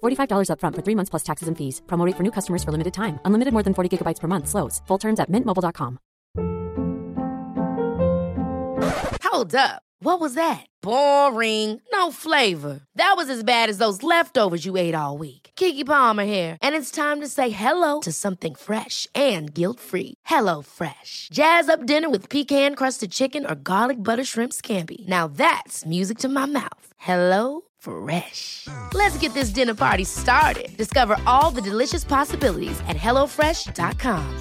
$45 upfront for three months plus taxes and fees. Promo rate for new customers for limited time. Unlimited more than 40 gigabytes per month. Slows. Full terms at mintmobile.com. Hold up. What was that? Boring. No flavor. That was as bad as those leftovers you ate all week. Kiki Palmer here, and it's time to say hello to something fresh and guilt-free. Hello Fresh. Jazz up dinner with pecan-crusted chicken or garlic butter shrimp scampi. Now that's music to my mouth. Hello Fresh. Let's get this dinner party started. Discover all the delicious possibilities at hellofresh.com.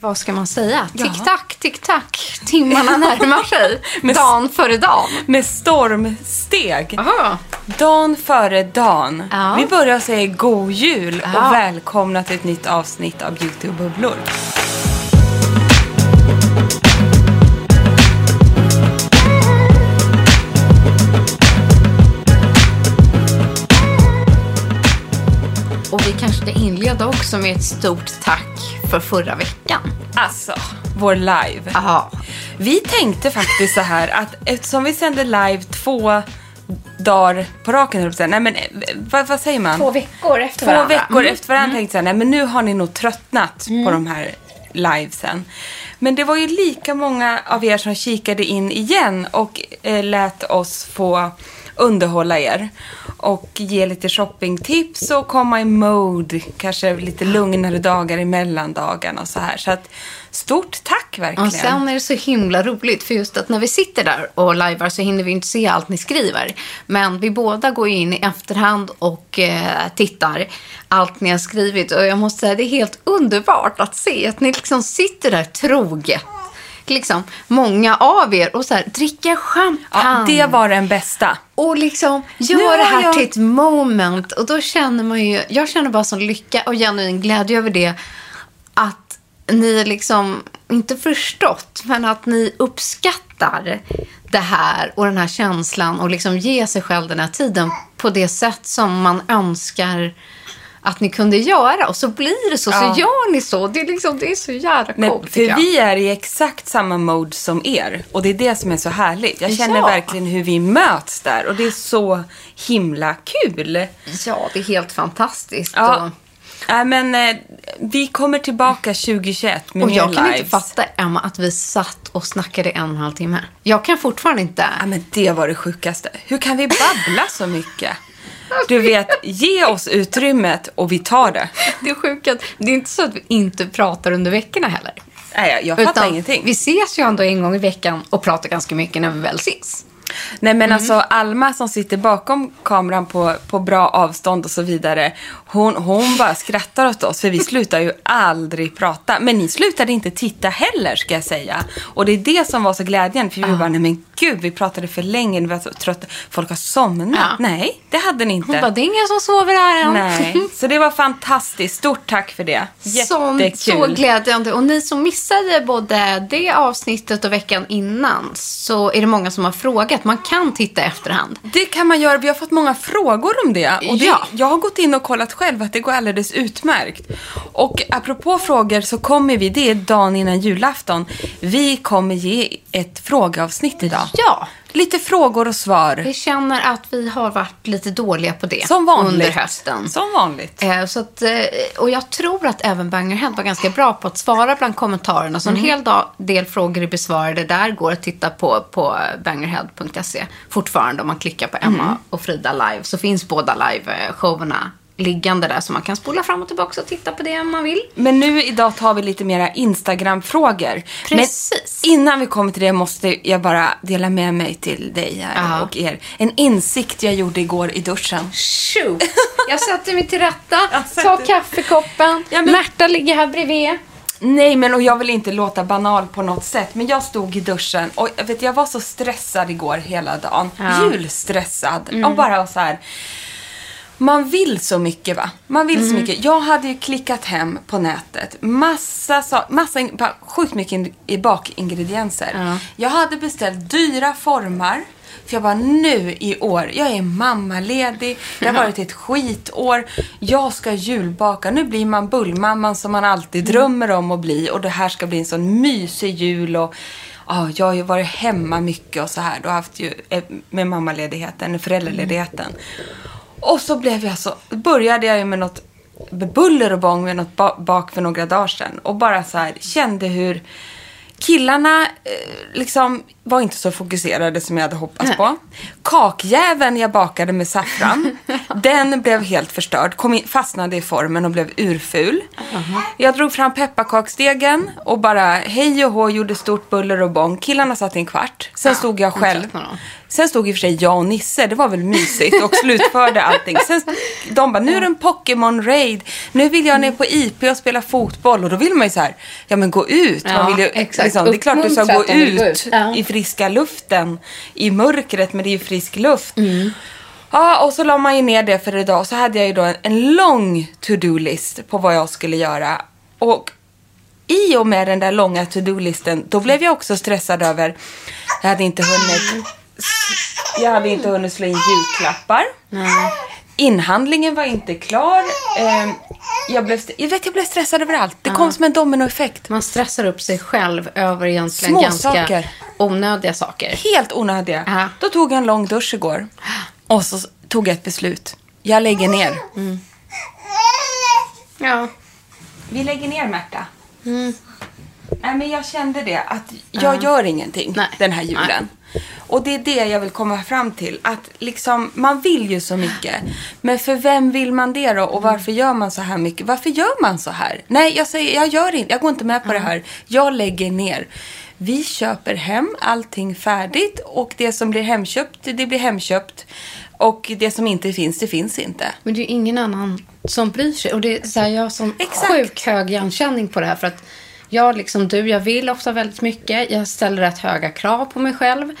Vad ska man säga? Tick-tack, tick-tack. Timmarna närmar sig. Dan före dan. Med stormsteg. Aha. Dan före dan. Ja. Vi börjar säga god jul Ja. och välkomna till ett nytt avsnitt av Beauty och bubblor. Vi kanske ska inleda också med ett stort tack för förra veckan. Alltså, vår live. Aha. Vi tänkte faktiskt så här att eftersom vi sände live två dagar på raken, nej men eh, vad, vad säger man? Två veckor efter Två varandra. veckor Mm. efter varandra tänkte jag, nej men nu har ni nog tröttnat på de här livesen. Men det var ju lika många av er som kikade in igen och eh, lät oss få underhålla er. Och ge lite shoppingtips och komma i mode, kanske lite lugnare dagar i mellandagarna och så här. Så att stort tack verkligen. Och sen är det så himla roligt, för just att när vi sitter där och lajvar så hinner vi inte se allt ni skriver. Men vi båda går ju in i efterhand och eh, tittar allt ni har skrivit. Och jag måste säga, det är helt underbart att se att ni liksom sitter där troget. Liksom, många av er och så här, dricker ja, champagne. det var den bästa. Och liksom gör det här jag- till ett moment. Och då känner man ju, jag känner bara sån lycka och genuin glädje över det. Att ni liksom, inte förstått, men att ni uppskattar det här och den här känslan och liksom ge sig själv den här tiden på det sätt som man önskar att ni kunde göra. Och så blir det så, Ja. så gör ni så. Det är, liksom, det är så jävla coolt, för jag. vi är i exakt samma mode som er. Och det är det som är så härligt. Jag känner Ja. verkligen hur vi möts där. Och det är så himla kul. Ja, det är helt fantastiskt. Ja. Och- Nej, men eh, vi kommer tillbaka 2021 med Och jag kan lives. inte fatta, Emma, att vi satt och snackade en och en halv timme. Jag kan fortfarande inte. Ja, men det var det sjukaste. Hur kan vi babbla så mycket? Du vet, ge oss utrymmet och vi tar det. Det är sjukt att det är inte så att vi inte pratar under veckorna heller. Nej, jag, fattar ingenting. vi ses ju ändå en gång i veckan och pratar ganska mycket när vi väl ses. Nej men Mm. alltså Alma som sitter bakom kameran på, på bra avstånd och så vidare. Hon, hon bara skrattar åt oss för vi slutar ju aldrig prata. Men ni slutade inte titta heller ska jag säga. Och det är det som var så glädjande. För vi Ah. bara, nej men gud vi pratade för länge. Vi var så trötta. Folk har somnat. Ja. Nej, det hade ni inte. Hon bara, det är ingen som sover här än. Nej, så det var fantastiskt. Stort tack för det. Som, så Jättekul. glädjande. Och ni som missade både det avsnittet och veckan innan så är det många som har frågat. Man kan titta i efterhand. Det kan man göra. Vi har fått många frågor om det. Och det Ja. Jag har gått in och kollat själv att det går alldeles utmärkt. Och apropå frågor så kommer vi, det är dagen innan julafton, vi kommer ge ett frågeavsnitt idag. Ja. Lite frågor och svar. Vi känner att vi har varit lite dåliga på det Som vanligt. under hösten. Som vanligt. Eh, Så att, eh, och jag tror att även Bangerhead var ganska bra på att svara bland kommentarerna. Så en Mm. hel dag, del frågor är besvarade där. Går att titta på, på bangerhead.se fortfarande om man klickar på Emma Mm. och Frida live. Så finns båda live-showerna liggande där så man kan spola fram och tillbaka och titta på det om man vill. Men nu idag tar vi lite mera Instagram-frågor. Precis. Men innan vi kommer till det måste jag bara dela med mig till dig här och er. En insikt jag gjorde igår i duschen. Shoot! Jag sätter mig till rätta, tar kaffekoppen. Ja, men- Märta ligger här bredvid. Nej, men och jag vill inte låta banal på något sätt, men jag stod i duschen och vet, jag var så stressad igår hela dagen. Ja. Mm. Julstressad. Och bara så här. Man vill så mycket va? Man vill Mm. så mycket. Jag hade ju klickat hem på nätet massa, sa- massa sjukt mycket i bakingredienser. Ja. Jag hade beställt dyra formar. För jag bara, nu i år, jag är mammaledig, det har varit ett skitår, jag ska julbaka. Nu blir man bullmamman som man alltid drömmer om att bli och det här ska bli en sån mysig jul och ja, jag har ju varit hemma mycket och så här. Du har haft ju eh, med mammaledigheten, föräldraledigheten. Och så blev jag så, började jag ju med något buller och bång med något ba- bak för några dagar sedan. Och bara så här kände hur killarna eh, liksom var inte så fokuserade som jag hade hoppats på. Kakjäveln jag bakade med saffran, den blev helt förstörd. Kom in, fastnade i formen och blev urful. Jag drog fram pepparkaksdegen och bara hej och hå gjorde stort buller och bång. Killarna satt i en kvart. Sen stod jag själv. Sen stod i och för sig jag och Nisse, det var väl mysigt och slutförde allting. Sen de bara, nu är det en Pokémon-raid, nu vill jag ner på IP och spela fotboll. Och då vill man ju så här, ja men gå ut. Ja, man vill ju, exakt. liksom, det är klart du ska gå ut ut. Ja. i friska luften. I mörkret, men det är ju frisk luft. Mm. Ja, och så la man ju ner det för idag. Så hade jag ju då en, en lång to-do-list på vad jag skulle göra. Och i och med den där långa to-do-listen, då blev jag också stressad över, jag hade inte hunnit, jag hade inte hunnit slå in julklappar. Inhandlingen var inte klar. Ehm, jag, blev, jag vet, jag blev stressad över allt. Det kom som en dominoeffekt. Man stressar upp sig själv över egentligen Små ganska saker. onödiga saker. Helt onödiga. Ja. Då tog jag en lång dusch igår. Och så tog jag ett beslut. Jag lägger ner. Ja. Vi lägger ner Märta. Nej, men jag kände det att jag gör ingenting Nej. den här julen. Och det är det jag vill komma fram till. Att liksom, man vill ju så mycket. Men för vem vill man det då? Och varför gör man så här mycket? Varför gör man så här? Nej, jag säger, jag gör inte. Jag går inte med på det här. Jag lägger ner. Vi köper hem allting färdigt och det som blir hemköpt, det blir hemköpt. Och det som inte finns, det finns inte. Men det är ju ingen annan som bryr sig. Och det är så här, jag har sån Exakt. sjuk hög igenkänning på det här. För att jag, liksom du, jag vill ofta väldigt mycket. Jag ställer rätt höga krav på mig själv.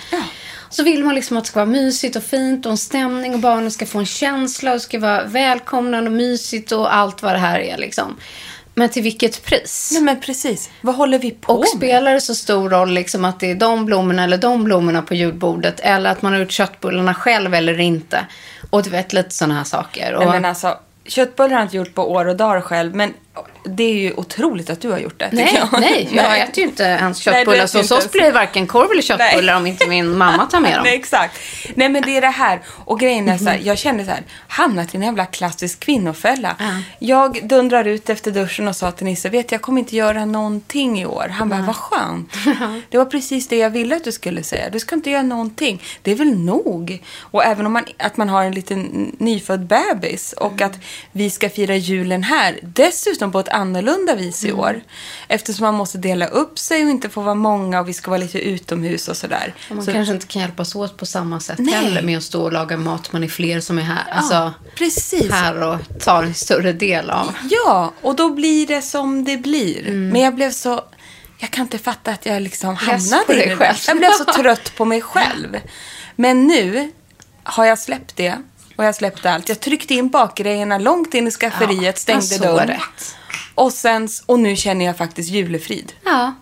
Så vill man liksom att det ska vara mysigt och fint och en stämning och barnen ska få en känsla och det ska vara välkomnande och mysigt och allt vad det här är liksom. Men till vilket pris? Nej men precis. Vad håller vi på Och spelar det så stor roll liksom att det är de blommorna eller de blommorna på julbordet eller att man har gjort köttbullarna själv eller inte? Och du vet, lite sådana här saker. Och, Nej, men alltså, köttbullar har jag inte gjort på år och dagar själv, men det är ju otroligt att du har gjort det. Nej, jag. nej, jag äter ju inte ens Nej, köttbullar. så hos oss blir det varken korv eller köttbullar Nej. om inte min mamma tar med dem. Nej, exakt. Nej, men det är det här. Och grejen är så Mhm. här, jag kände så här, hamnat i en jävla klassisk kvinnofälla. Jag dundrar ut efter duschen och sa till Nisse, vet jag kommer inte göra någonting i år. Han bara, vad skönt. Det var precis det jag ville att du skulle säga. Du ska inte göra någonting. Det är väl nog. Och även om man, att man har en liten nyfödd bebis och Mm. att vi ska fira julen här, dessutom på ett annorlunda vis i Mm. år. Eftersom man måste dela upp sig och inte få vara många och vi ska vara lite utomhus och sådär. Och man Så- kanske inte kan hjälpas åt på samma sätt Nej. heller med att stå och laga mat. Man är fler som är här, alltså, precis. här och tar en större del av. Ja, och då blir det som det blir. Mm. Men jag blev så... Jag kan inte fatta att jag liksom hamnade i det själv. Jag blev så trött på mig själv. Men nu har jag släppt det. Och jag släppte allt. Jag tryckte in bakgrejerna långt in i skafferiet, Ja, stängde dörren. rätt. Och, sen, och nu känner jag faktiskt julefrid. Ja,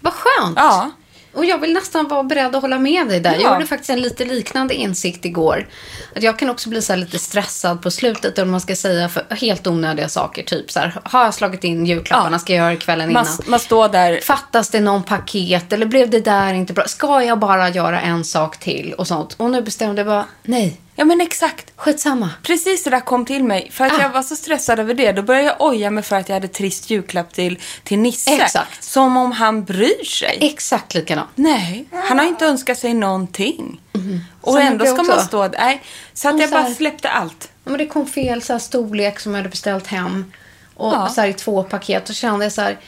vad skönt. Ja. Och jag vill nästan vara beredd att hålla med dig där. Jag Ja. gjorde faktiskt en lite liknande insikt igår. Att jag kan också bli så lite stressad på slutet, om man ska säga för helt onödiga saker. Typ så här, har jag slagit in julklapparna, Ja. ska jag göra det kvällen Man, innan? man står där. Fattas det någon paket eller blev det där inte bra? Ska jag bara göra en sak till och sånt? Och nu bestämde jag bara, nej, Ja, men exakt. skitsamma. Precis det där kom till mig. För att Ah. jag var så stressad över det. Då började jag oja mig för att jag hade trist julklapp till, till Nisse. Exakt. Som om han bryr sig. Exakt likadant. Nej, han har inte önskat sig någonting. Och Som ändå ska man stå där. Nej, så att jag så bara här- släppte allt. men det kom fel så här, storlek som jag hade beställt hem. Och Ja. så här, i två paket. Och kände jag så här,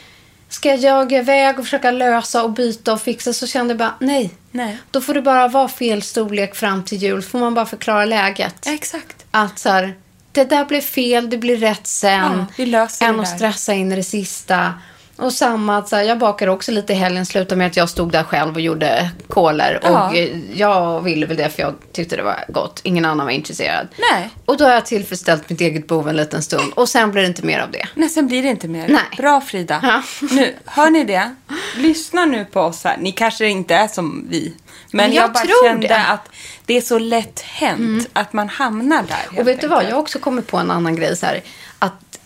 ska jag jaga iväg och försöka lösa och byta och fixa? Så kände jag bara, nej. Nej. Då får det bara vara fel storlek fram till jul. får man bara förklara läget. Exakt. Att så här, det där blev fel, det blir rätt sen. Ja, vi löser än det att där. stressa in i det sista. Och samma, att så här, jag bakade också lite i helgen, slutade med att jag stod där själv och gjorde koler. Ja. Och eh, jag ville väl det för jag tyckte det var gott. Ingen annan var intresserad. Nej. Och då har jag tillfredsställt mitt eget behov en liten stund. Och sen blir det inte mer av det. Nej, sen blir det inte mer. Nej. Bra Frida. Ja. Nu, hör ni det? Lyssna nu på oss här. Ni kanske inte är som vi. Men jag, jag bara tror kände det. att det är så lätt hänt att man hamnar där. Och vet du vad, jag har också kommit på en annan grej så här. Att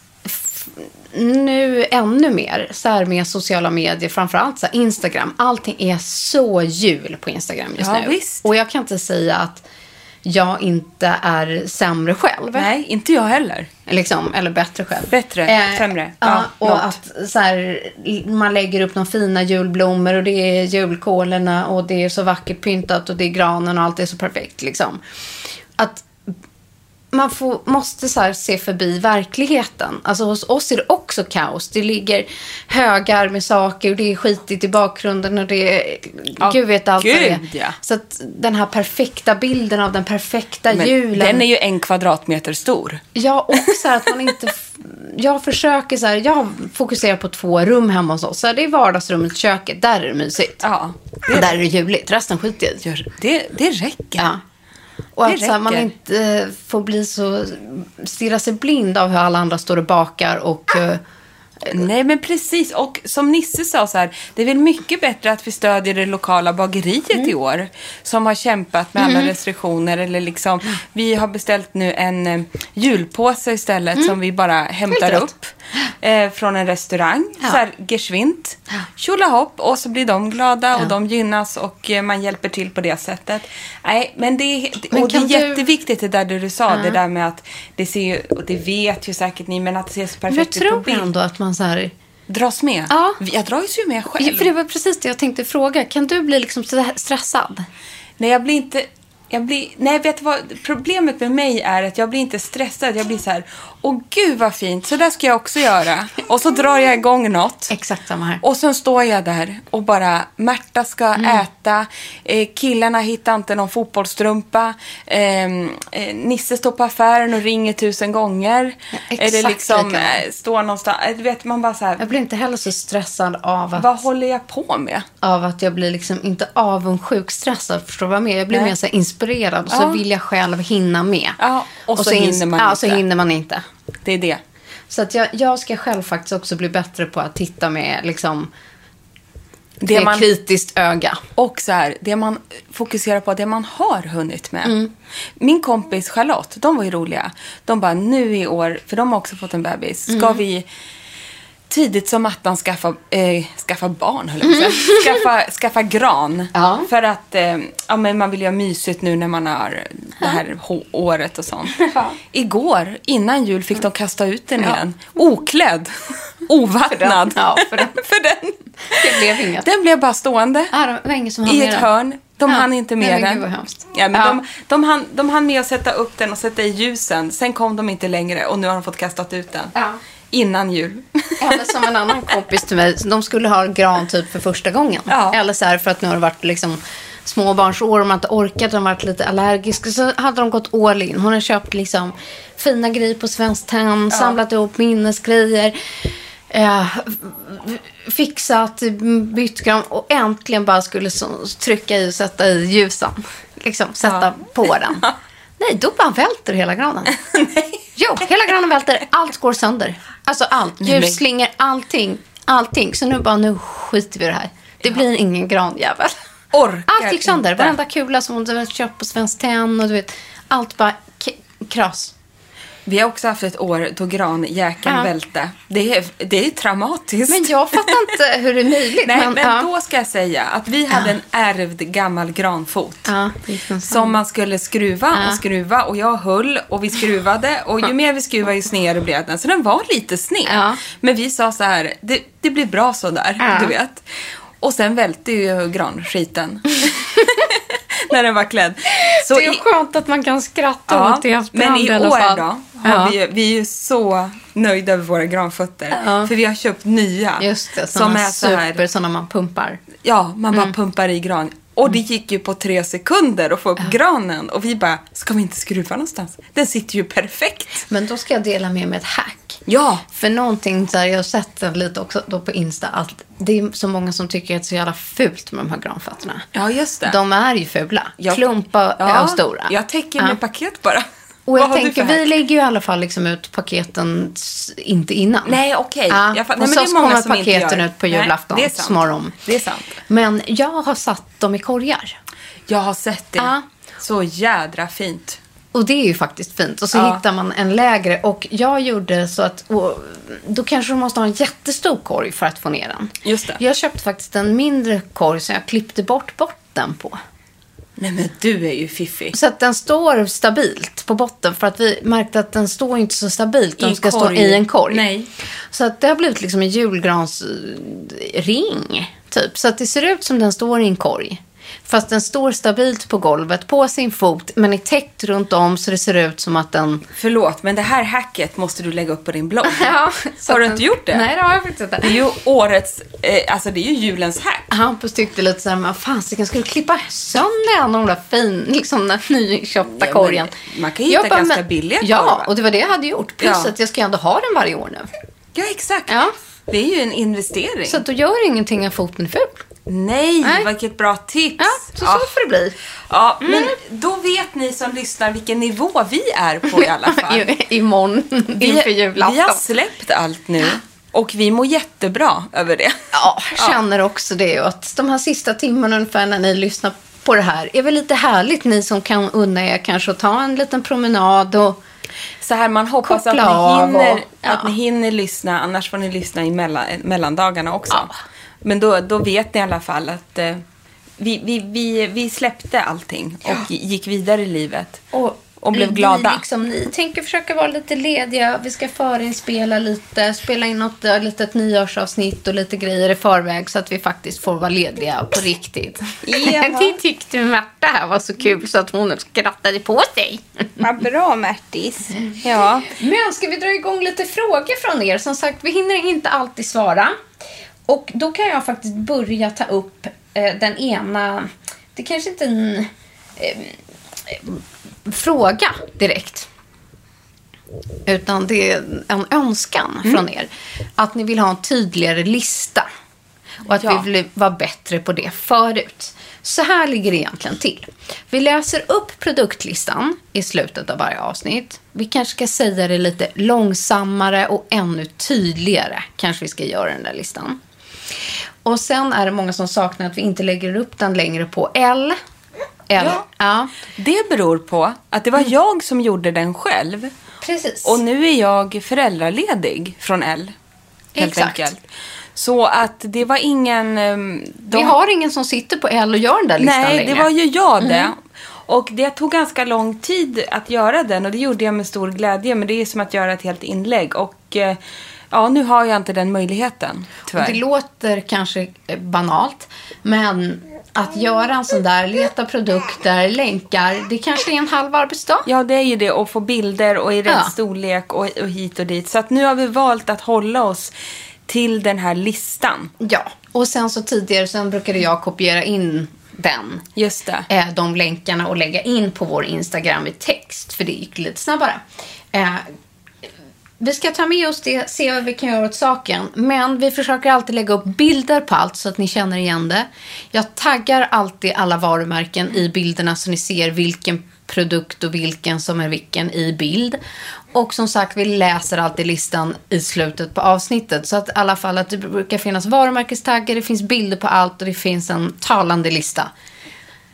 nu ännu mer så här med sociala medier, framförallt så här Instagram. Allting är så jul på Instagram just Ja, nu. visst. Och jag kan inte säga att jag inte är sämre själv. Nej, inte jag heller. Liksom, eller bättre själv. Bättre, sämre. Ja, Ja, och något. att så här, man lägger upp de fina julblommor och det är julkolorna och det är så vackert pyntat och det är granen och allt är så perfekt. Liksom. Att man får, måste så se förbi verkligheten. Alltså hos oss är det också kaos. Det ligger högar med saker och det är skitigt i bakgrunden och det är... Ja, Gud vet allt vad det gud, ja. Så att den här perfekta bilden av den perfekta Men julen. den är ju en kvadratmeter stor. Ja, och så här att man inte... Jag försöker så här, jag fokuserar på två rum hemma hos oss. Så här, det är vardagsrummet, köket, där är det mysigt. Ja, Och där är det juligt, resten skiter jag i. det, det räcker. Ja. Och Det att här, man inte får bli så, stirra sig blind av hur alla andra står och bakar och... eh, Nej, men precis. Och som Nisse sa så här, det är väl mycket bättre att vi stödjer det lokala bageriet Mm. i år. Som har kämpat med alla restriktioner. Eller liksom, vi har beställt nu en eh, julpåse istället som vi bara hämtar Mm. Upp. Eh, från en restaurang. Ja. Så här, geschwint. Tjolahopp. Och så blir de glada Ja. och de gynnas och eh, man hjälper till på det sättet. Nej, men det är, Men och det är du- jätteviktigt det där du sa. Det där med att det ser ju, och det vet ju säkert ni, men att det ser så jag perfekt ut på tror bild. ändå att man så här... Dras med? Ja. Jag dras ju med själv. Ja, För det var precis det jag tänkte fråga. Kan du bli liksom stressad? Nej, jag blir inte... Jag blir, nej, vet du vad? Problemet med mig är att jag blir inte stressad. Jag blir så här, åh gud vad fint, så där ska jag också göra. Och så drar jag igång något. Exakt samma här. Och sen står jag där och bara, Märta ska äta, eh, killarna hittar inte någon fotbollsstrumpa, eh, eh, Nisse står på affären och ringer tusen gånger. Ja, exakt Eller liksom likadant. eh, står någonstans, eh, vet man bara så här, Jag blir inte heller så stressad av att... vad håller jag på med? av att jag blir liksom inte avundsjuk stressad, förstår du vad jag menar? Jag blir Nej. mer så här inspirerad och så vill jag själv hinna med. Ja, och så ins- hinner man ja, inte. så hinner man inte. Det är det. Så att jag, jag ska själv faktiskt också bli bättre på att titta med liksom Det med man- kritiskt öga. Och så här, det man fokuserar på, det man har hunnit med. Mm. Min kompis Charlotte, de var ju roliga. De bara, nu i år, för de har också fått en bebis, ska Mm. vi tidigt som attan skaffa, eh, skaffa barn, höll jag på att säga. skaffa, skaffa gran. Ja. För att eh, ja, men man vill ju ha mysigt nu när man har det här året och sånt. Igår, innan jul, fick de kasta ut den igen. Oklädd. Ovattnad. Ja, för den. för den. Det blev inget. Den blev bara stående. I ett den. hörn. De Ja. hann inte med Nej, den. Ja, men Ja. De, de, hann, de hann med att sätta upp den och sätta i ljusen. Sen kom de inte längre och nu har de fått kastat ut den. Ja. Innan jul. Eller som en annan kompis till mig, de skulle ha gran typ för första gången. Ja. Eller så här för att nu har det varit liksom småbarnsår och man inte orkat, de har varit lite allergiska. Så hade de gått all in. Hon har köpt liksom fina grejer på Svenskt Tenn, samlat ihop minnesgrejer. Eh, fixat, bytt gran och äntligen bara skulle så, trycka i och sätta i ljusen. Liksom sätta på den. Nej, då bara välter hela granen. Jo, hela granen välter. Allt går sönder. Alltså allt. Ljusslingor, allting. Allting. Så nu bara, nu skiter vi i det här. Det blir ingen granjävel. Orkar Allt gick sönder. inte. Varenda kula som hon köpt på Svenskt Tenn och du vet. Allt bara kras. Vi har också haft ett år då granjäkeln Ja. välte. Det är, det är traumatiskt. Men jag fattar inte hur det är möjligt. Nej, men, ja. då ska jag säga att vi hade en ärvd gammal granfot. Som man skulle skruva och skruva och jag höll och vi skruvade och ju mer vi skruvade ju snedare blev den. Så den var lite sned. Men vi sa så här, det, det blir bra så där, du vet. Och sen välte ju granskiten. när den var klädd. Så det är i- skönt att man kan skratta Ja, åt det i men efterhand i i alla år fall. då, har Ja. vi, vi är så nöjda över våra granfötter. Ja. För vi har köpt nya. Just det, som sådana är så här, super, sådana man pumpar. ja, man bara Mm. pumpar i gran. Och det gick ju på tre sekunder att få upp granen. Och vi bara, ska vi inte skruva någonstans? Den sitter ju perfekt. Men då ska jag dela med mig ett hack. Ja, För någonting där jag har sett lite också då på Insta att det är så många som tycker att det är så jävla fult med de här granfötterna. ja just det. De är ju fula. Jag- Klumpa ja, av stora. Jag täcker Ja. med paket bara. Och jag tänker, vi lägger ju i alla fall liksom ut paketen inte innan. Nej, okej. Ja. Jag men så kommer paketen ut på Nej, julafton, det är sant. morgon. Det är sant. Men jag har satt dem i korgar. Jag har sett det. Ja. Så jädra fint. Och det är ju faktiskt fint. Och så Ja. hittar man en lägre. Och jag gjorde så att, då kanske du måste ha en jättestor korg för att få ner den. Just det. Jag köpte faktiskt en mindre korg som jag klippte bort botten på. Nej men du är ju fiffig. Så att den står stabilt på botten. För att vi märkte att den står inte så stabilt. Den en ska stå korg. i en korg. Nej. Så att det har blivit liksom en julgransring. Typ. Så att det ser ut som den står i en korg. Fast den står stabilt på golvet, på sin fot, men är täckt runt om så det ser ut som att den... Förlåt, men det här hacket måste du lägga upp på din blogg. Ja, Har du inte gjort det? Nej, det har jag faktiskt inte. Det är ju årets, eh, alltså det är ju julens hack. Hampus tyckte lite såhär, men fasiken, ska du klippa sönder en av de där fin, liksom den nyköpta Ja, korgen? man kan hitta Jag bara, ganska billiga Ja, korvar. och det var det jag hade gjort. Plus Ja. att jag ska ändå ha den varje år nu. Ja, exakt. Ja. Det är ju en investering. Så att då gör ingenting att foten är ful. Nej, Nej. vilket bra tips. Ja, så, ja. så får det bli. Ja, men då vet ni som lyssnar vilken nivå vi är på i alla fall. I, imorgon inför julafton. vi har släppt allt nu och vi mår jättebra över det. Ja, känner också det. Att de här sista timmarna ungefär när ni lyssnar på det här är väl lite härligt ni som kan unna er kanske att ta en liten promenad och Så här, man hoppas att ni, hinner, och- ja. att ni hinner lyssna, annars får ni lyssna i mellan, mellandagarna också. Ja. Men då, då vet ni i alla fall att eh, vi, vi, vi, vi släppte allting och gick vidare i livet. Och blev glada. Vi, liksom, ni tänker försöka vara lite lediga. Vi ska förinspela lite, spela in något eh, litet nyårsavsnitt och lite grejer i förväg så att vi faktiskt får vara lediga på riktigt. Ja. det tyckte Märta här var så kul så att hon skrattade på sig. Vad bra Märtis. Ja. Men ska vi dra igång lite frågor från er? Som sagt, vi hinner inte alltid svara. Och då kan jag faktiskt börja ta upp eh, den ena... Det kanske inte är en eh, eh, fråga direkt. Utan det är en önskan från er. Att ni vill ha en tydligare lista. Och att Ja. vi vill vara bättre på det förut. Så här ligger det egentligen till. Vi läser upp produktlistan i slutet av varje avsnitt. Vi kanske ska säga det lite långsammare och ännu tydligare. Kanske vi ska göra den där listan. Och sen är det många som saknar att vi inte lägger upp den längre på L. L. Ja. ja Det beror på att det var jag som gjorde den själv. precis. Och nu är jag föräldraledig från L. Helt Exakt. enkelt. Så att det var ingen... ehm, de- Vi har ingen som sitter på L och gör den där listan Nej, längre. Mm. det var ju jag det. Och det tog ganska lång tid att göra den och det gjorde jag med stor glädje. Men det är som att göra ett helt inlägg. Och eh, ja, nu har jag inte den möjligheten, tyvärr. det låter kanske banalt, men att göra en sån där, leta produkter, länkar, det kanske är en halv arbetsdag. Ja, det är ju det. Och få bilder och i rätt Ja. storlek och, och hit och dit. Så att nu har vi valt att hålla oss till den här listan. Ja, och sen så tidigare sen brukade jag kopiera in den, Just det. eh, de länkarna och lägga in på vår Instagram i text, för det gick lite snabbare. Eh, vi ska ta med oss det, se vad vi kan göra åt saken. Men vi försöker alltid lägga upp bilder på allt så att ni känner igen det. Jag taggar alltid alla varumärken i bilderna så ni ser vilken produkt och vilken som är vilken i bild. Och som sagt, vi läser alltid listan i slutet på avsnittet. Så att i alla fall att det brukar finnas varumärkestaggar, det finns bilder på allt och det finns en talande lista.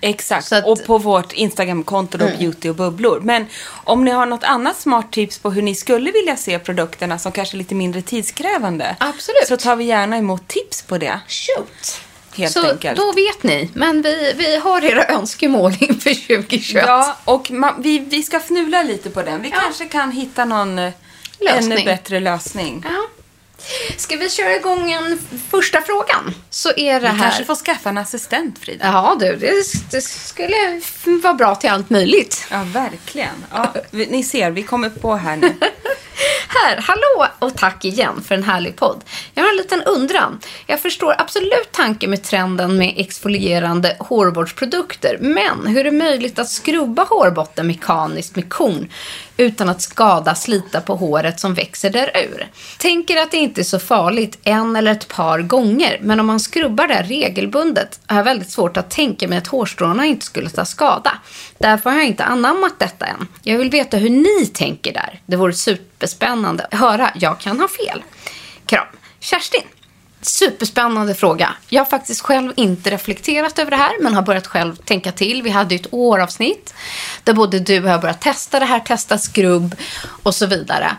Exakt. Att- Och på vårt Instagramkonto då, Beauty och bubblor. Men om ni har något annat smart tips på hur ni skulle vilja se produkterna som kanske är lite mindre tidskrävande. Absolut. Så tar vi gärna emot tips på det. Shoot! Helt så enkelt. då vet ni. Men vi, vi har era önskemål inför 2021. Ja, och ma- vi, vi ska fnula lite på den. Vi Ja. kanske kan hitta någon eh, Lösning. ännu bättre lösning. Ja. Ska vi köra igång en första frågan? Så är det här... kanske får skaffa en assistent, Frida. Ja du, det, det skulle vara bra till allt möjligt. Ja, verkligen. Ja, vi- ni ser, vi kommer på här nu. Här, hallå och tack igen för en härlig podd. Jag har en liten undran. Jag förstår absolut tanken med trenden med exfolierande hårvårdsprodukter. Men hur är det möjligt att skrubba hårbotten mekaniskt med kon utan att skada, slita på håret som växer därur? Tänker att det inte är så farligt en eller ett par gånger. Men om man skrubbar det regelbundet har jag väldigt svårt att tänka mig att hårstråna inte skulle ta skada. Därför har jag inte anammat detta än. Jag vill veta hur ni tänker där. Det vore superspännande att höra. Jag kan ha fel. Kram. Kerstin. Superspännande fråga. Jag har faktiskt själv inte reflekterat över det här, men har börjat själv tänka till. Vi hade ju ett åravsnitt där både du och jag börjat testa det här, testa skrubb och så vidare.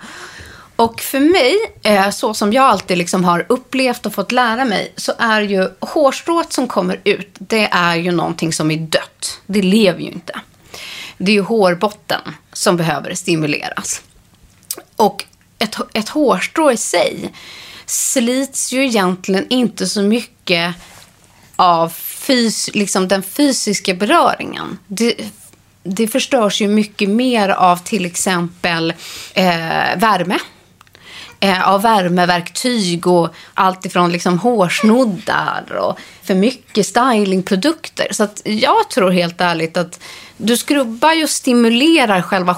Och för mig, eh, så som jag alltid liksom har upplevt och fått lära mig, så är ju hårstrået som kommer ut, det är ju någonting som är dött. Det lever ju inte. Det är ju hårbotten som behöver stimuleras. Och ett, ett hårstrå i sig slits ju egentligen inte så mycket av fys, liksom den fysiska beröringen. Det, det förstörs ju mycket mer av till exempel eh, värme. Eh, av värmeverktyg och allt ifrån liksom hårsnoddar och för mycket stylingprodukter. Så att jag tror helt ärligt att du skrubbar ju och stimulerar själva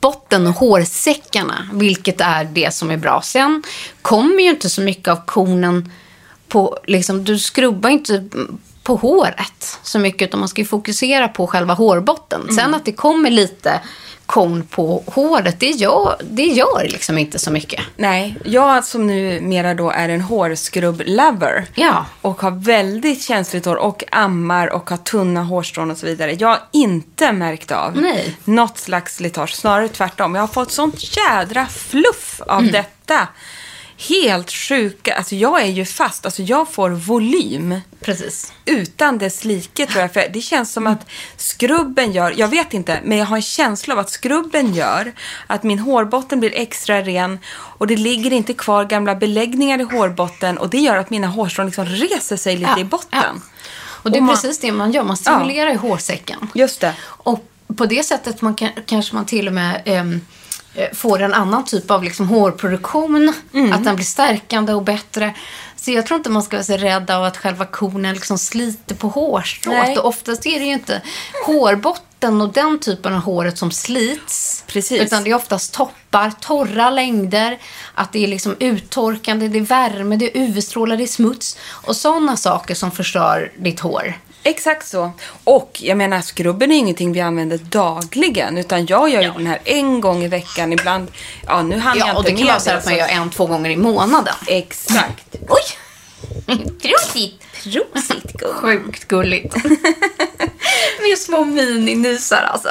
hårbotten och hårsäckarna, vilket är det som är bra. Sen kommer ju inte så mycket av konen på, liksom, du skrubbar inte på håret så mycket utan man ska ju fokusera på själva hårbotten. Sen att det kommer lite kon på håret, det gör, det gör liksom inte så mycket. Nej, jag som numera då är en hårskrubb-lover Ja. och har väldigt känsligt hår och ammar och har tunna hårstrån och så vidare. Jag har inte märkt av Nej. något slags slitage, snarare tvärtom. Jag har fått sånt jädra fluff av Mm. detta. Helt sjuka, alltså jag är ju fast, alltså jag får volym Precis. utan dess like tror jag. För det känns som att skrubben gör, jag vet inte, men jag har en känsla av att skrubben gör att min hårbotten blir extra ren och det ligger inte kvar gamla beläggningar i hårbotten och det gör att mina hårstrån liksom reser sig lite Ja, i botten. ja. Och det är Och man- precis det man gör, man stimulerar i hårsäcken. Just det. Och på det sättet man kan, kanske man till och med eh, får en annan typ av liksom hårproduktion. Mm. Att den blir stärkande och bättre. Så jag tror inte man ska vara så rädd av att själva konen liksom sliter på hårstrået. Nej. Och oftast är det ju inte hårbotten och den typen av håret som slits. Precis. Utan det är oftast toppar, torra längder, att det är liksom uttorkande, det är värme, det är UV-strålar, det är smuts. Och sådana saker som förstör ditt hår. Exakt så. Och jag menar, skrubben är ingenting vi använder dagligen. Utan jag gör ju den här en gång i veckan. Ibland, ja nu hann jag Ja, inte och det kan vara så att man gör en, två gånger i månaden. Exakt. Oj! Prosit! Prosit, gumman. Sjukt gulligt. Med små mininysar alltså.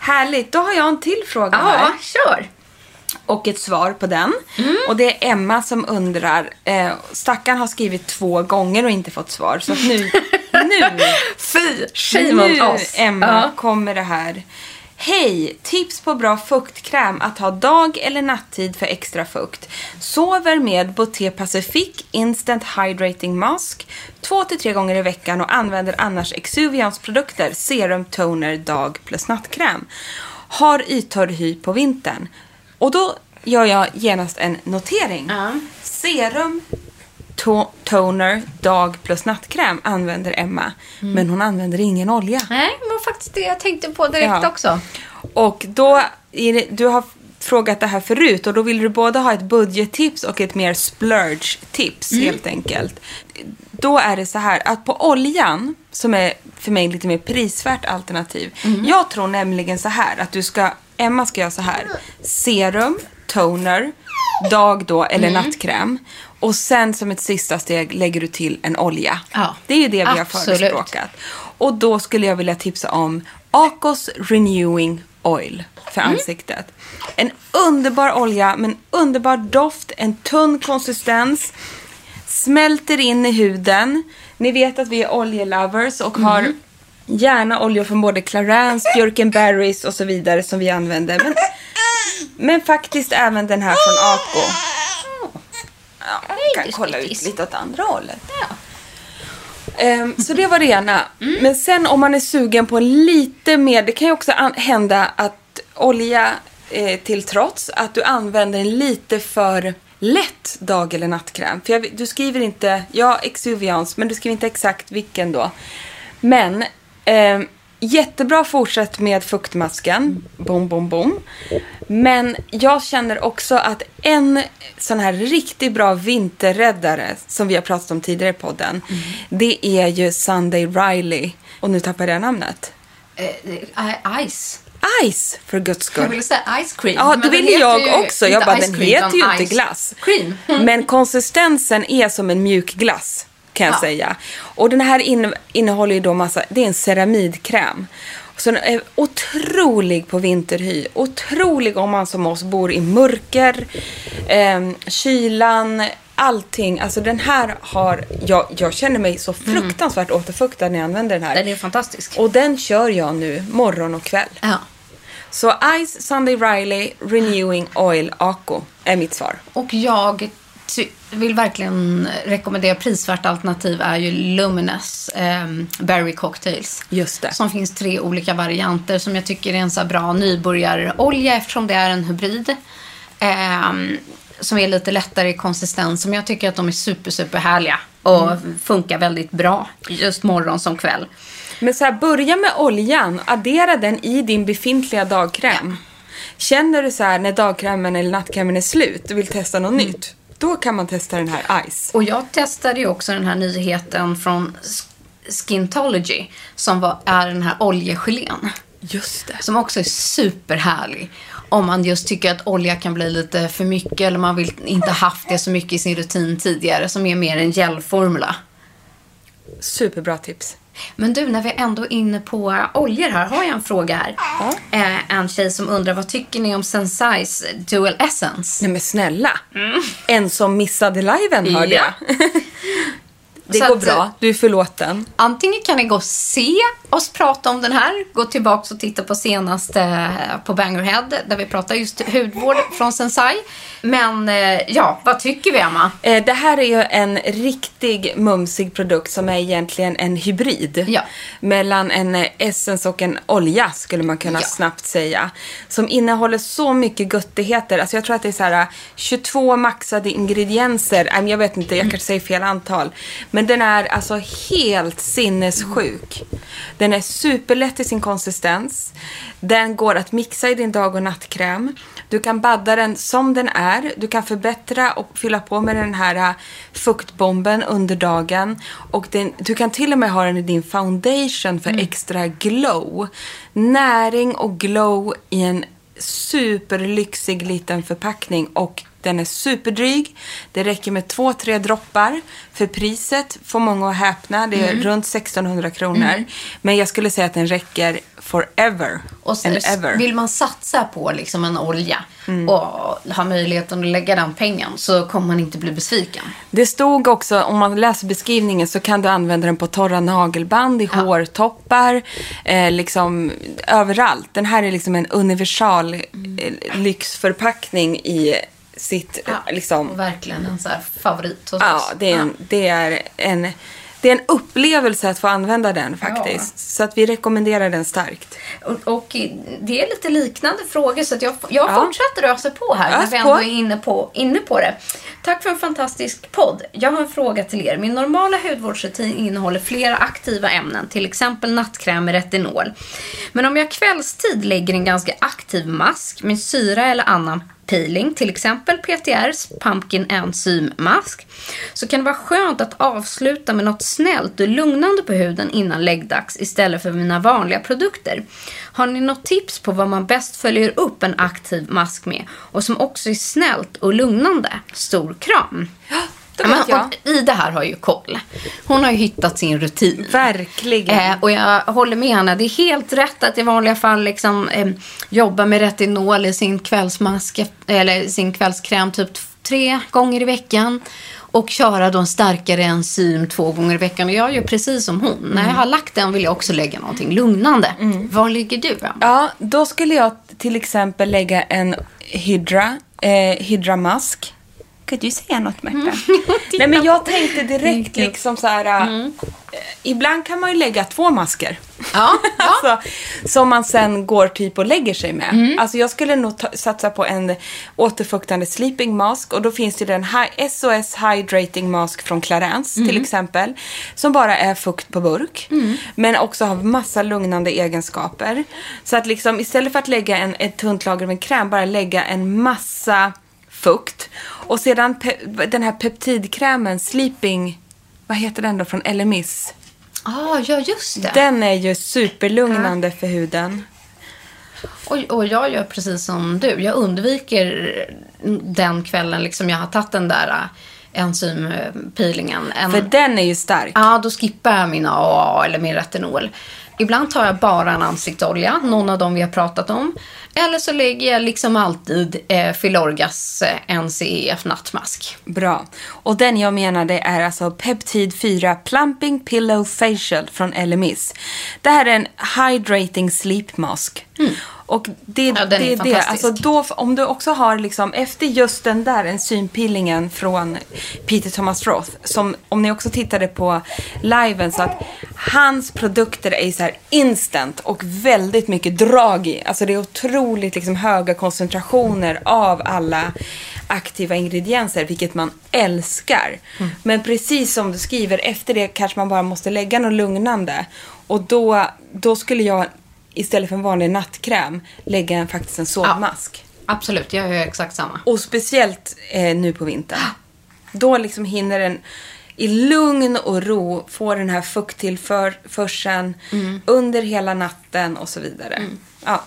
Härligt, då har jag en till fråga Ja, här. kör. Och ett svar på den. Och det är Emma som undrar. Eh, stackaren har skrivit två gånger och inte fått svar. Så att nu, nu, Fy, shame nu on oss. Emma Ja. kommer det här. Hej! Tips på bra fuktkräm att ha dag eller nattid för extra fukt. Sover med Boté Pacific Instant Hydrating Mask två till tre gånger i veckan och använder annars Exuvians produkter Serum Toner dag plus nattkräm. Har yttorr hy på vintern. Och då gör jag genast en notering. Ja. Serum to- toner dag plus nattkräm använder Emma. Mm. Men hon använder ingen olja. Nej, det var faktiskt det jag tänkte på direkt Ja. också. Och då, det, du har frågat det här förut och då vill du både ha ett budgettips och ett mer splurge-tips Mm. helt enkelt. Då är det så här att på oljan, som är för mig lite mer prisvärt alternativ. Mm. Jag tror nämligen så här att du ska, Emma ska göra så här. Serum, toner, dag då eller Mm. nattkräm. Och sen som ett sista steg lägger du till en olja. Ja, Det är ju det vi har absolut. förespråkat. Och då skulle jag vilja tipsa om Acos Renewing Oil för Mm. ansiktet. En underbar olja med en underbar doft, en tunn konsistens. Smälter in i huden. Ni vet att vi är oljelovers och har Mm. gärna oljor från både Clarins, Björkenberries och så vidare som vi använder. Men, men faktiskt även den här från Aco. Ja, kan kolla ut lite åt andra hållet. Ehm, så det var det ena. Men sen om man är sugen på lite mer, det kan ju också hända att olja eh, till trots, att du använder en lite för lätt dag eller nattkräm. För jag, du skriver inte, ja Exuvians, men du skriver inte exakt vilken då. Men ehm, jättebra fortsätt med fuktmasken. Boom, boom, boom. Men jag känner också att en sån här riktigt bra vinterräddare som vi har pratat om tidigare i podden. Det är ju Sunday Riley. Och nu tappar jag namnet. Eh, eh, ice. Ice, för guds skull. Jag ville säga ice cream. Ja, det ville jag också. Jag bara, den heter ju inte glass. Cream. Men konsistensen är som en mjuk glass, kan jag Ja. säga. Och den här inne, innehåller ju då massa, det är en ceramidkräm. Så den är otrolig på vinterhy. Otrolig om man som oss bor i mörker, eh, kylan, allting. Alltså den här har, jag, jag känner mig så fruktansvärt återfuktad när jag använder den här. Den är fantastisk. Och den kör jag nu morgon och kväll. Ja. Så Ice Sunday Riley Renewing Oil Aco är mitt svar. Och jag ty- vill verkligen rekommendera prisvärt alternativ är ju Luminous ehm, Berry Cocktails. Just det. Som finns tre olika varianter som jag tycker är en så bra nybörjarolja eftersom det är en hybrid. Ehm, som är lite lättare i konsistens. Som jag tycker att de är super, super härliga. Och funkar väldigt bra just morgon som kväll. Men så här, börja med oljan, addera den i din befintliga dagkräm. Känner du så här när dagkrämen eller nattkrämen är slut och vill testa något nytt, då kan man testa den här Ice. Och jag testade ju också den här nyheten från Sk- Skintology. Som var, är den här oljegelén. Just det. Som också är superhärlig. Om man just tycker att olja kan bli lite för mycket eller man vill inte haft det så mycket i sin rutin tidigare. Som är mer en gelformula. Superbra tips. Men du, när vi ändå är inne på oljor här, har jag en fråga här. Eh, en tjej som undrar, vad tycker ni om Sensais Dual Essence? Nej men snälla. En som missade liven hörde Ja. jag. Det Så går att, bra, du är förlåten. Antingen kan ni gå och se oss prata om den här, gå tillbaka och titta på senaste eh, på Bangerhead, där vi pratar just hudvård från Sensai. Men eh, ja, vad tycker vi, Emma? Eh, Det här är ju en riktig mumsig produkt som är egentligen en hybrid. Ja. Mellan en eh, essence och en olja skulle man kunna Ja. snabbt säga. Som innehåller så mycket göttigheter. Alltså jag tror att det är så här eh, 22 maxade ingredienser. Jag vet inte, jag kanske säger fel antal. Men den är alltså helt sinnessjuk. Den är superlätt i sin konsistens. Den går att mixa i din dag och nattkräm. Du kan badda den som den är. Du kan förbättra och fylla på med den här äh, fuktbomben under dagen. Och den, du kan till och med ha den i din foundation för extra glow. Näring och glow i en superlyxig liten förpackning och den är superdryg. Det räcker med två, tre droppar. För priset får många att häpna. Det är runt 1600 kronor. Men jag skulle säga att den räcker forever. Och and ever. vill man satsa på liksom en olja och ha möjligheten att lägga den pengen så kommer man inte bli besviken. Det stod också, om man läser beskrivningen så kan du använda den på torra nagelband, i hårtoppar, eh, liksom överallt. Den här är liksom en universal eh, lyxförpackning i sitt, eh, liksom, verkligen en så här favorit hos ja, oss. det är, en, det är en det är en upplevelse att få använda den faktiskt. Så att vi rekommenderar den starkt. Och, och det är lite liknande frågor så att jag, jag Ja. fortsätter ösa på här när vi ändå på. är inne på, inne på det. Tack för en fantastisk podd. Jag har en fråga till er. Min normala hudvårdsrutin innehåller flera aktiva ämnen, till exempel nattkräm med retinol. Men om jag kvällstid lägger en ganska aktiv mask med syra eller annan peeling, till exempel PTRs Pumpkin Enzym Mask, så kan det vara skönt att avsluta med något snällt och lugnande på huden innan läggdags istället för mina vanliga produkter. Har ni något tips på vad man bäst följer upp en aktiv mask med och som också är snällt och lugnande? Stor kram! Det Ja, vet men, jag. och Ida här har ju koll. Hon har ju hittat sin rutin. Verkligen. Eh, och jag håller med henne. Det är helt rätt att i vanliga fall liksom, eh, jobba med retinol i sin kvällsmask eller sin kvällskräm typ tre gånger i veckan. Och köra då en starkare enzym två gånger i veckan. Och jag gör precis som hon. När jag har lagt den vill jag också lägga någonting lugnande. Var ligger du? Emma? Ja, då skulle jag till exempel lägga en Hydra, eh, Hydra Mask. Kan du säga något Märta? Nej men jag tänkte direkt liksom så här. eh, Ibland kan man ju lägga två masker. Ja, alltså, som man sen går typ och lägger sig med. Mm. Alltså jag skulle nog ta, satsa på en återfuktande sleeping mask. Och då finns det den hi- SOS Hydrating Mask från Clarence till Mm. exempel. Som bara är fukt på burk. Men också har massa lugnande egenskaper. Så att liksom istället för att lägga en, ett tunt lager med kräm, bara lägga en massa fukt. Och sedan den här peptidkrämen, sleeping, vad heter den då från LMIS? Ah, ja, just det. Den är ju superlugnande för huden. Och, och jag gör precis som du. Jag undviker den kvällen liksom jag har tagit den där äh, enzympeelingen. En, För den är ju stark. Ja, då skippar jag min AA eller min retinol. Ibland tar jag bara en ansiktsolja, någon av dem vi har pratat om. Eller så lägger jag liksom alltid eh, Filorgas eh, NCEF nattmask. Bra. Och den jag menar det är alltså Peptid 4 Plumping Pillow Facial från LMIS. Det här är en Hydrating Sleep Mask. Och det, Mm. Ja, den är det är det. Alltså då, om du också har liksom, efter just den där enzympeelingen från Peter Thomas Roth, som om ni också tittade på liven så att hans produkter är så här instant och väldigt mycket drag i. Alltså det är otroligt liksom höga koncentrationer av alla aktiva ingredienser, vilket man älskar. Mm. Men precis som du skriver, efter det kanske man bara måste lägga något lugnande. Och då, då skulle jag istället för en vanlig nattkräm lägga en, faktiskt en sovmask. Absolut, jag gör exakt samma. Och speciellt eh, nu på vintern. Då liksom hinner den i lugn och ro få den här fukttillförseln under hela natten och så vidare. Ja.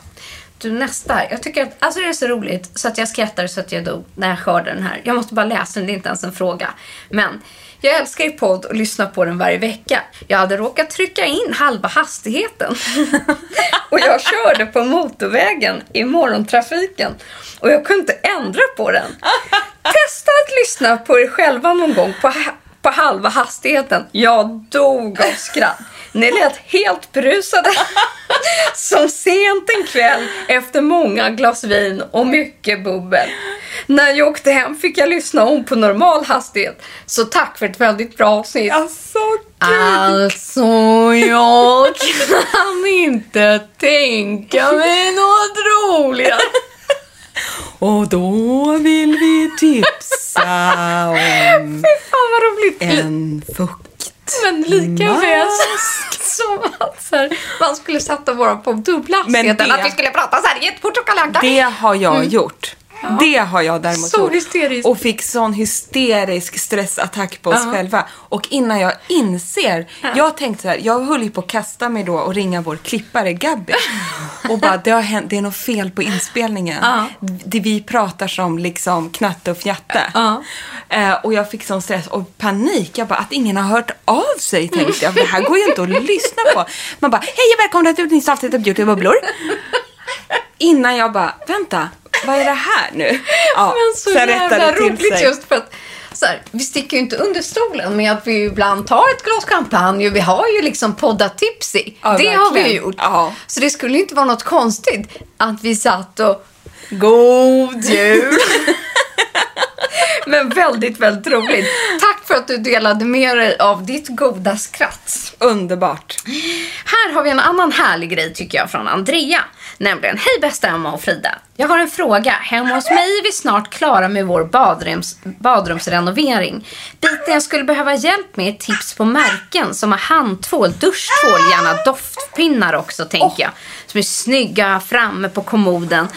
Du, nästa. Jag tycker att, alltså det är så roligt så att jag skrattar så att jag dog när jag hörde den här. Jag måste bara läsa den, det är inte ens en fråga. Men jag älskar ju podd och lyssnar på den varje vecka. Jag hade råkat trycka in halva hastigheten. och jag körde på motorvägen i morgontrafiken. Och jag kunde inte ändra på den. Testa att lyssna på er själva någon gång på, på halva hastigheten. Jag dog av skratt. Ni lät helt berusade. Som sent en kväll efter många glas vin och mycket bubbel. När jag åkte hem fick jag lyssna om på normal hastighet. Så tack för ett väldigt bra avsnitt. Alltså, Alltså, jag kan inte tänka mig något roligare. Och då vill vi tipsa om Fy fan vad roligt. en fukt. Men lika väl mask. som att så här, man skulle sätta våra på dubbla Att vi skulle prata så här jättefort och Kalle Anka. Det har jag gjort. Det har jag däremot Så gjort. hysteriskt. Och fick sån hysterisk stressattack på oss Ja. själva. Och innan jag inser, jag tänkte så här, jag höll ju på att kasta mig då och ringa vår klippare Gabby. Och bara, det har hänt, det är något fel på inspelningen. Ja. Det vi pratar som liksom knatte och fjatte. Ja. Eh, och jag fick sån stress och panik. Jag bara, att ingen har hört av sig tänkte jag. Det här går ju inte att lyssna på. Man bara, hej och välkomna till ett nytt avsnitt av Beauty bubblor. Innan jag bara, vänta, vad är det här nu? Ja, Men så sen jävla roligt sig. just för att så här, vi sticker ju inte under stolen med att vi ibland tar ett glas champagne och vi har ju liksom poddat tipsy. Ja, det har vi ju verkligen. gjort. Ja. Så det skulle inte vara något konstigt att vi satt och God jul! Men väldigt, väldigt roligt. Tack för att du delade med dig av ditt goda skratt. Underbart. Här har vi en annan härlig grej tycker jag från Andrea. Nämligen, hej bästa Emma och Frida. Jag har en fråga. Hemma hos mig är vi snart klara med vår badrums, badrumsrenovering. Biten jag skulle behöva hjälp med är tips på märken som har handtvål, duschtvål, gärna doftpinnar också tänker jag. Som är snygga framme på kommoden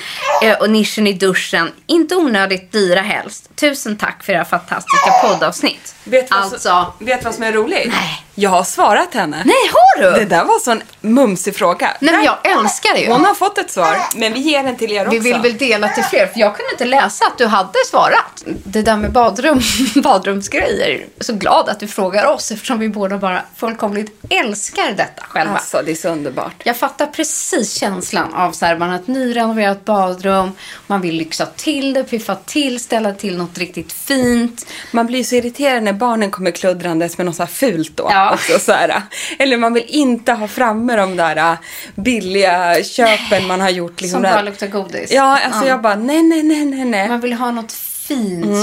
eh, och nischen i duschen. Inte onödigt dyra helst. Tusen tack för era fantastiska poddavsnitt. Vet vad, alltså, vet vad som är roligt? Nej. Jag har svarat henne. nej har du? Det där var en sån mumsig fråga. Nej men jag älskar det ju. Hon har fått ett svar, men vi ger den till er också. Vi vill väl dela till fler, för jag kunde inte läsa att du hade svarat. Det där med badrum, badrumsgrejer, så glad att du frågar oss eftersom vi båda bara fullkomligt älskar detta själva. Alltså, det är så underbart. Jag fattar precis känslan av så här, man har ett nyrenoverat badrum, man vill lyxa till det, piffa till, ställa till något riktigt fint. Man blir så irriterad när barnen kommer kluddrandes med något så här fult då. Ja. Också, så här. Eller man vill inte ha framme de där äh, billiga köpen man har gjort. Liksom Som bara luktar godis. Ja, alltså jag bara nej, nej, nej, nej, nej. Man vill ha något fint, Mm.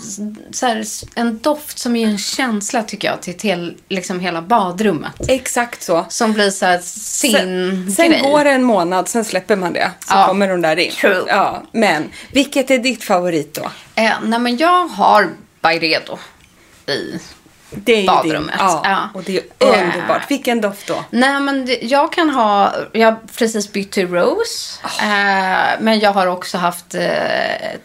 som, så här, en doft som ger en känsla tycker jag till, till liksom hela badrummet. Exakt så. Som blir så här sin Sen, sen grej. går det en månad, sen släpper man det. Så Ja. kommer de där in. True. Ja, men vilket är ditt favorit då? Eh, nej men jag har Byredo i Det är Badrummet, Din. Ja, ja. och det är Eh. underbart. Vilken doft då? Nej men jag kan ha, jag har precis bytt till Rose. Eh, men jag har också haft eh,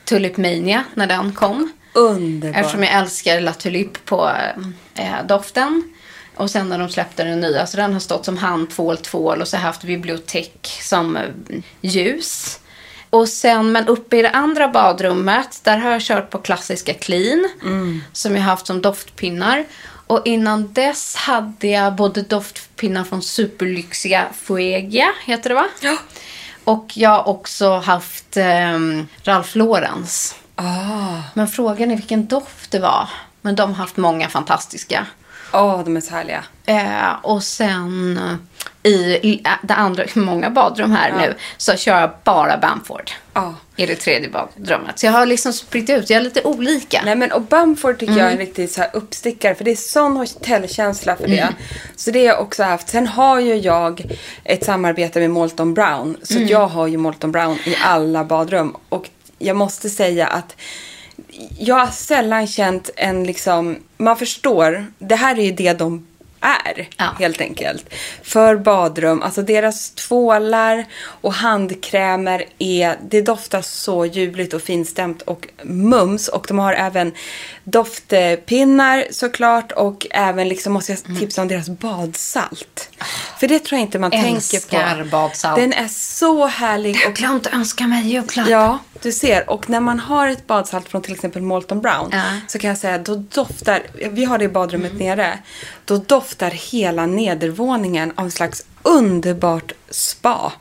Tulip Mania när den kom. Underbart. Eftersom jag älskar La Tulipe på eh, doften. Och sen när de släppte den nya, så den har stått som handtvål, tvål och så har jag haft bibliotek som ljus. Och sen, men uppe i det andra badrummet, där har jag kört på klassiska clean. Som jag har haft som doftpinnar. Och innan dess hade jag både doftpinnar från superlyxiga Fuegia, heter det va? Ja. Och jag har också haft eh, Ralph Laurens. Ah. Men frågan är vilken doft det var. Men de har haft många fantastiska. Åh, de är så härliga. Eh, och sen i det andra, många badrum här nu, så kör jag bara Bamford. Ja. I det tredje badrummet. Så jag har liksom spritt ut, jag är lite olika. Nej men och Bamford tycker Mm. jag är en riktig så här uppstickare för det är sån hotellkänsla för det. Mm. Så det har jag också haft. Sen har ju jag ett samarbete med Molton Brown. Så Mm. jag har ju Molton Brown i alla badrum. Och jag måste säga att jag har sällan känt en liksom, man förstår, det här är ju det de är Ja. helt enkelt. För badrum, alltså deras tvålar och handkrämer är, det doftar så ljuvligt och finstämt och mums. Och de har även doftpinnar såklart och även liksom måste jag Mm. tipsa om deras badsalt. För det tror jag inte man Älskar tänker på. badsalt. Den är så härlig. Jag har Och glömt att önska mig julklapp. Ja, du ser. Och när man har ett badsalt från till exempel Molton Brown Ja. så kan jag säga då doftar, vi har det i badrummet Mm. nere, då doftar doftar hela nedervåningen av en slags underbart spa.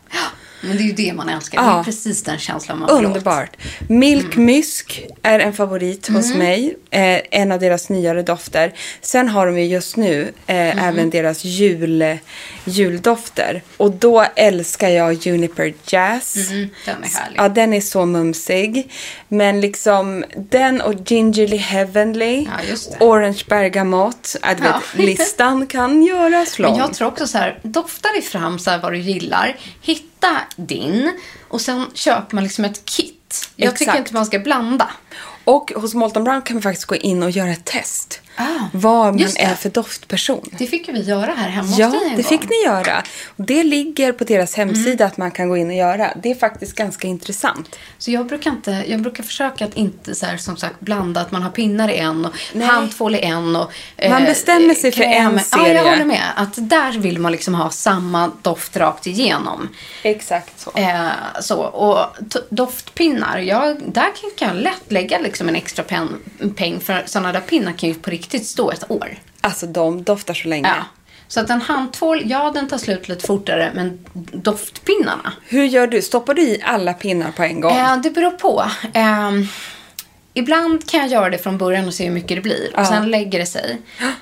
Men det är ju det man älskar. Det Ja. är precis den känslan man åt. Underbart. Milk Mm. Mysk är en favorit hos mig. Eh, en av deras nyare dofter. Sen har de ju just nu eh, Mm. även deras jul, juldofter. Och då älskar jag Juniper Jazz. Mm, den är härlig. Ja, den är så mumsig. Men liksom den och Gingerly Heavenly. Ja, det. Orange Bergamot. Ja, vet, listan kan göras lång. Men jag tror också så här, dofta dig fram så här vad du gillar. Hitta din och sen köper man liksom ett kit. Jag tycker Exakt. inte man ska blanda. Och hos Molton Brown kan man faktiskt gå in och göra ett test. Vad man är för doftperson. Det fick vi göra här hemma hos Ja, dig en det gång. Mm. fick ni göra. Det ligger på deras hemsida att man kan gå in och göra. Det är faktiskt ganska intressant. Så jag brukar, inte, jag brukar försöka att inte så här, som sagt blanda att man har pinnar i en och Nej. handtvål i en. Och, eh, Man bestämmer sig för en Ja, serie. jag håller med. Att där vill man liksom ha samma doft rakt igenom. Exakt så. Eh, så, och doftpinnar, jag, där kan jag lätt lägga liksom en extra pen, peng för sådana där pinnar kan ju på riktigt stå ett år. Alltså de doftar så länge. Ja. Så att en handtvål, ja den tar slut lite fortare, men doftpinnarna, Hur gör du? Stoppar du i alla pinnar på en gång? Eh, det beror på. Eh, ibland kan jag göra det från början och se hur mycket det blir. Och sen lägger det sig.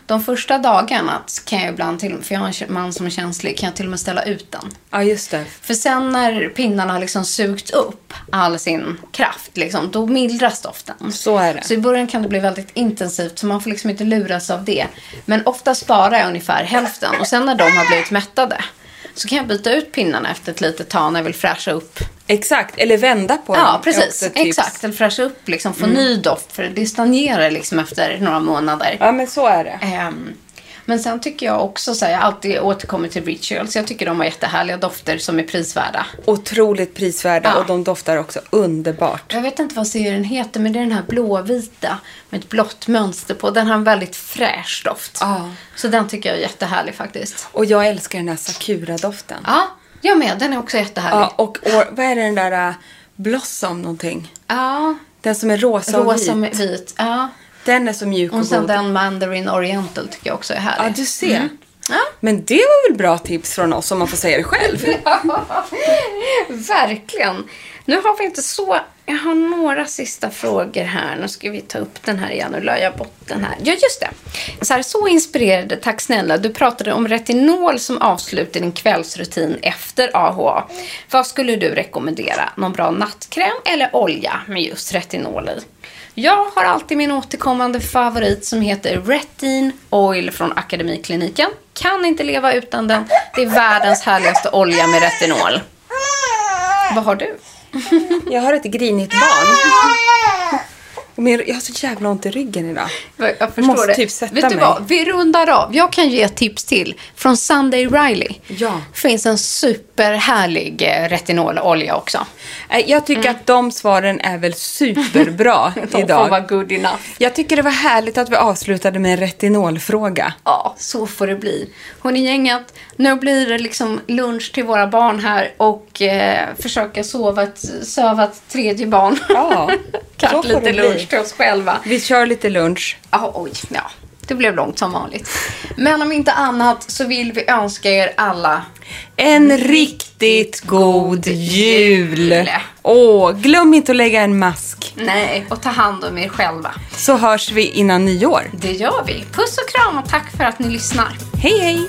De första dagarna kan jag ibland till för jag har en man som är känslig, kan jag till och med ställa ut den. Ja, just det. För sen när pinnarna har liksom sugit upp all sin kraft, liksom, då mildras doften. Så är det. Så i början kan det bli väldigt intensivt, så man får liksom inte luras av det. Men ofta sparar jag ungefär hälften. Och sen när de har blivit mättade, så kan jag byta ut pinnarna efter ett litet tag när jag vill fräscha upp Exakt, eller vända på Ja, dem. är precis. Exakt. Eller fräscha upp, liksom, få ny doft. För det stagnerar liksom efter några månader. Ja, men så är det. Ehm, men sen tycker jag också, så här, jag alltid återkommit till rituals. Jag tycker de har jättehärliga dofter som är prisvärda. Otroligt prisvärda Ja. och de doftar också underbart. Jag vet inte vad serien heter, men det är den här blåvita med ett blått mönster på. Den har en väldigt fräsch doft. Ja. Så den tycker jag är jättehärlig faktiskt. Och jag älskar den här Sakura-doften. Ja, jag med. Den är också jättehärlig. Ja, och, och vad är det den där uh, Blossom någonting? Ja, Den som är rosa, och rosa vit. med vit. Ja. Den är så mjuk och, Och sen god. den Mandarin Oriental tycker jag också är härlig. Ja, du ser. Mm. Ja. Men det var väl bra tips från oss om man får säga det själv. Verkligen. Nu har vi inte så... Jag har några sista frågor här. Nu ska vi ta upp den här igen. Nu la jag bort den här. Ja, just det. Så, här, så inspirerade. Tack snälla. Du pratade om retinol som avslut i din kvällsrutin efter AHA. Vad skulle du rekommendera? Någon bra nattkräm eller olja med just retinol i? Jag har alltid min återkommande favorit som heter Retin Oil från Akademikliniken. Kan inte leva utan den. Det är världens härligaste olja med retinol. Vad har du? Jag har ett grinigt barn. Min, jag har så jävla ont i ryggen idag. Jag förstår Måste det. typ sätta Vet du mig. vad? Vi rundar av. Jag kan ge ett tips till. Från Sunday Riley. Ja. finns en superhärlig eh, retinololja också. Eh, Jag tycker att de svaren är väl superbra De får idag. vara good enough. Jag tycker det var härligt att vi avslutade med en retinolfråga. Ja, så får det bli. Hon gänget, nu blir det liksom lunch till våra barn här och eh, försöka sova ett, söva ett tredje barn. Ja, så får lite lunch bli. till oss själva. Vi kör lite lunch. Ja, oj, ja. Det blev långt som vanligt. Men om inte annat så vill vi önska er alla En riktigt god jul! jul. Åh, glöm inte att lägga en mask. Nej, och ta hand om er själva. Så hörs vi innan nyår. Det gör vi. Puss och kram och tack för att ni lyssnar. Hej, hej!